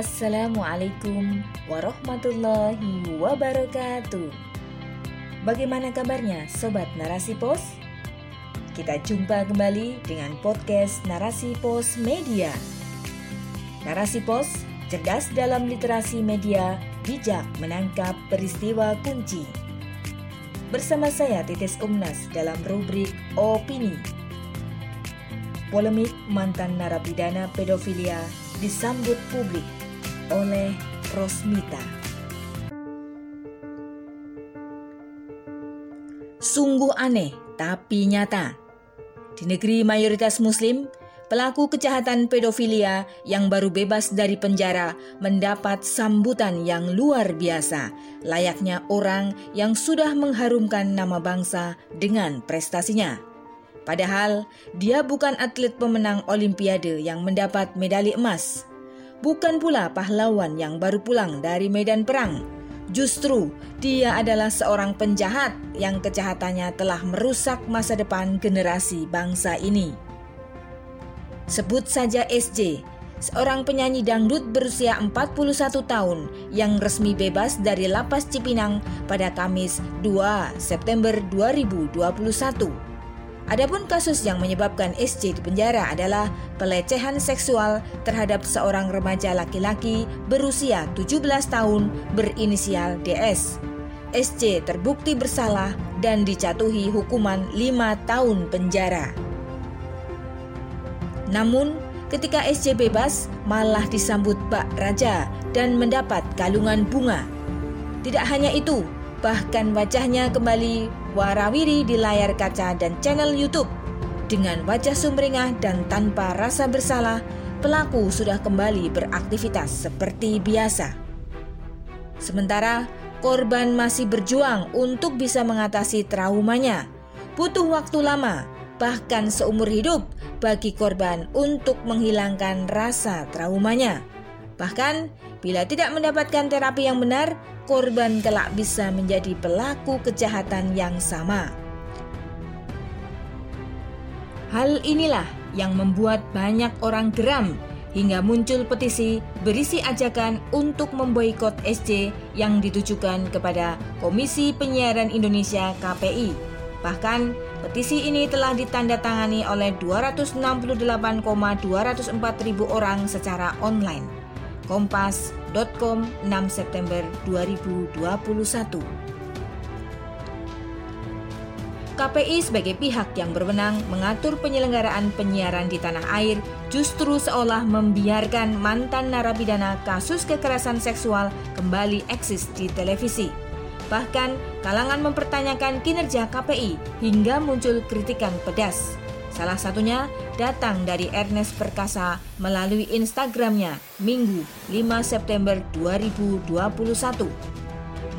Assalamualaikum warahmatullahi wabarakatuh. Bagaimana kabarnya sobat Narasi Pos? Kita jumpa kembali dengan podcast Narasi Pos Media. Narasi Pos cerdas dalam literasi media, bijak menangkap peristiwa kunci. Bersama saya Titis Umnas dalam rubrik Opini. Polemik mantan narapidana pedofilia disambut publik oleh Rosmita. Sungguh aneh tapi nyata. Di negeri mayoritas muslim, pelaku kejahatan pedofilia yang baru bebas dari penjara mendapat sambutan yang luar biasa, layaknya orang yang sudah mengharumkan nama bangsa dengan prestasinya. Padahal dia bukan atlet pemenang olimpiade yang mendapat medali emas bukan pula pahlawan yang baru pulang dari medan perang. Justru dia adalah seorang penjahat yang kejahatannya telah merusak masa depan generasi bangsa ini. Sebut saja SJ, seorang penyanyi dangdut berusia 41 tahun yang resmi bebas dari lapas Cipinang pada Kamis 2 September 2021. Adapun kasus yang menyebabkan SC di penjara adalah pelecehan seksual terhadap seorang remaja laki-laki berusia 17 tahun berinisial DS. SC terbukti bersalah dan dijatuhi hukuman 5 tahun penjara. Namun, ketika SC bebas, malah disambut Pak Raja dan mendapat kalungan bunga. Tidak hanya itu, bahkan wajahnya kembali warawiri di layar kaca dan channel YouTube. Dengan wajah sumringah dan tanpa rasa bersalah, pelaku sudah kembali beraktivitas seperti biasa. Sementara korban masih berjuang untuk bisa mengatasi traumanya. Butuh waktu lama, bahkan seumur hidup bagi korban untuk menghilangkan rasa traumanya. Bahkan, bila tidak mendapatkan terapi yang benar, korban kelak bisa menjadi pelaku kejahatan yang sama. Hal inilah yang membuat banyak orang geram hingga muncul petisi berisi ajakan untuk memboikot SC yang ditujukan kepada Komisi Penyiaran Indonesia KPI. Bahkan, petisi ini telah ditandatangani oleh 268,204 ribu orang secara online kompas.com 6 September 2021. KPI sebagai pihak yang berwenang mengatur penyelenggaraan penyiaran di tanah air justru seolah membiarkan mantan narapidana kasus kekerasan seksual kembali eksis di televisi. Bahkan, kalangan mempertanyakan kinerja KPI hingga muncul kritikan pedas. Salah satunya datang dari Ernest Perkasa melalui Instagramnya Minggu 5 September 2021.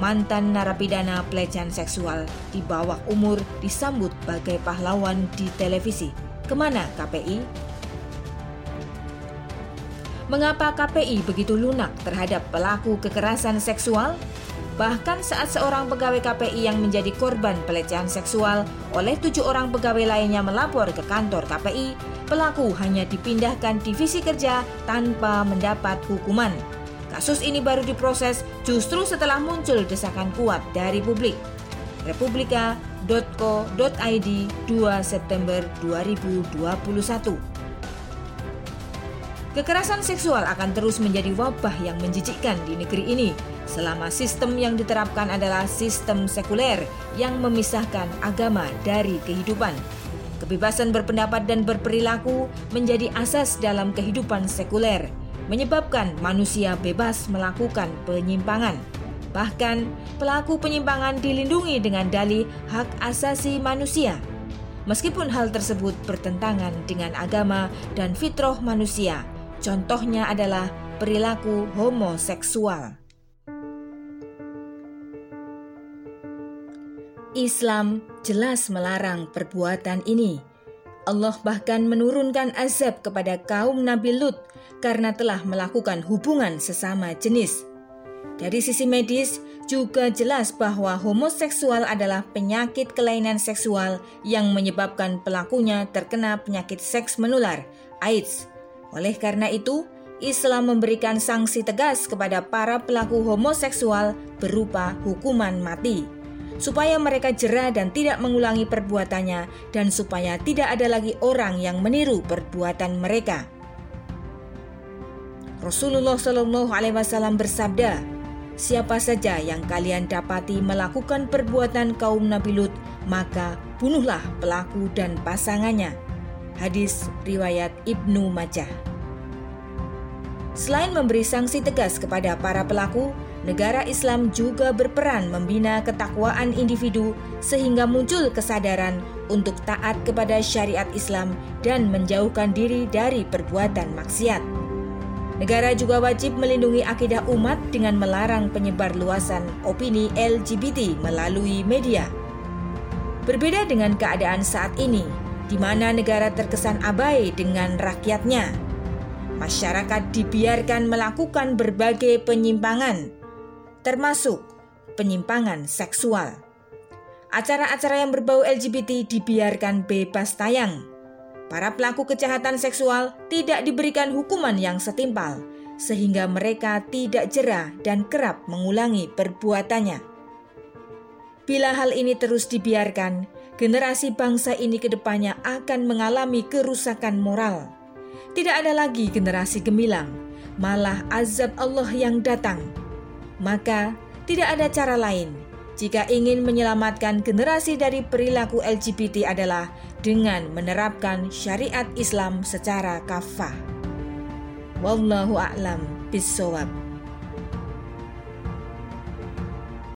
Mantan narapidana pelecehan seksual di bawah umur disambut bagai pahlawan di televisi. Ke mana KPI? Mengapa KPI begitu lunak terhadap pelaku kekerasan seksual? Bahkan saat seorang pegawai KPI yang menjadi korban pelecehan seksual oleh tujuh orang pegawai lainnya melapor ke kantor KPI, pelaku hanya dipindahkan divisi kerja tanpa mendapat hukuman. Kasus ini baru diproses justru setelah muncul desakan kuat dari publik. Republika.co.id 2 September 2021 Kekerasan seksual akan terus menjadi wabah yang menjijikkan di negeri ini selama sistem yang diterapkan adalah sistem sekuler yang memisahkan agama dari kehidupan. Kebebasan berpendapat dan berperilaku menjadi asas dalam kehidupan sekuler, menyebabkan manusia bebas melakukan penyimpangan. Bahkan, pelaku penyimpangan dilindungi dengan dalih hak asasi manusia. Meskipun hal tersebut bertentangan dengan agama dan fitrah manusia, Contohnya adalah perilaku homoseksual. Islam jelas melarang perbuatan ini. Allah bahkan menurunkan azab kepada kaum Nabi Lut karena telah melakukan hubungan sesama jenis. Dari sisi medis, juga jelas bahwa homoseksual adalah penyakit kelainan seksual yang menyebabkan pelakunya terkena penyakit seks menular, AIDS, oleh karena itu, Islam memberikan sanksi tegas kepada para pelaku homoseksual berupa hukuman mati, supaya mereka jerah dan tidak mengulangi perbuatannya, dan supaya tidak ada lagi orang yang meniru perbuatan mereka. Rasulullah Shallallahu Alaihi Wasallam bersabda, Siapa saja yang kalian dapati melakukan perbuatan kaum Nabi Lut, maka bunuhlah pelaku dan pasangannya. Hadis riwayat Ibnu Majah. Selain memberi sanksi tegas kepada para pelaku, negara Islam juga berperan membina ketakwaan individu sehingga muncul kesadaran untuk taat kepada syariat Islam dan menjauhkan diri dari perbuatan maksiat. Negara juga wajib melindungi akidah umat dengan melarang penyebar luasan opini LGBT melalui media. Berbeda dengan keadaan saat ini, di mana negara terkesan abai dengan rakyatnya, masyarakat dibiarkan melakukan berbagai penyimpangan, termasuk penyimpangan seksual. Acara-acara yang berbau LGBT dibiarkan bebas tayang. Para pelaku kejahatan seksual tidak diberikan hukuman yang setimpal, sehingga mereka tidak jerah dan kerap mengulangi perbuatannya. Bila hal ini terus dibiarkan, generasi bangsa ini ke depannya akan mengalami kerusakan moral tidak ada lagi generasi gemilang, malah azab Allah yang datang. Maka, tidak ada cara lain jika ingin menyelamatkan generasi dari perilaku LGBT adalah dengan menerapkan syariat Islam secara kafah. Wallahu a'lam.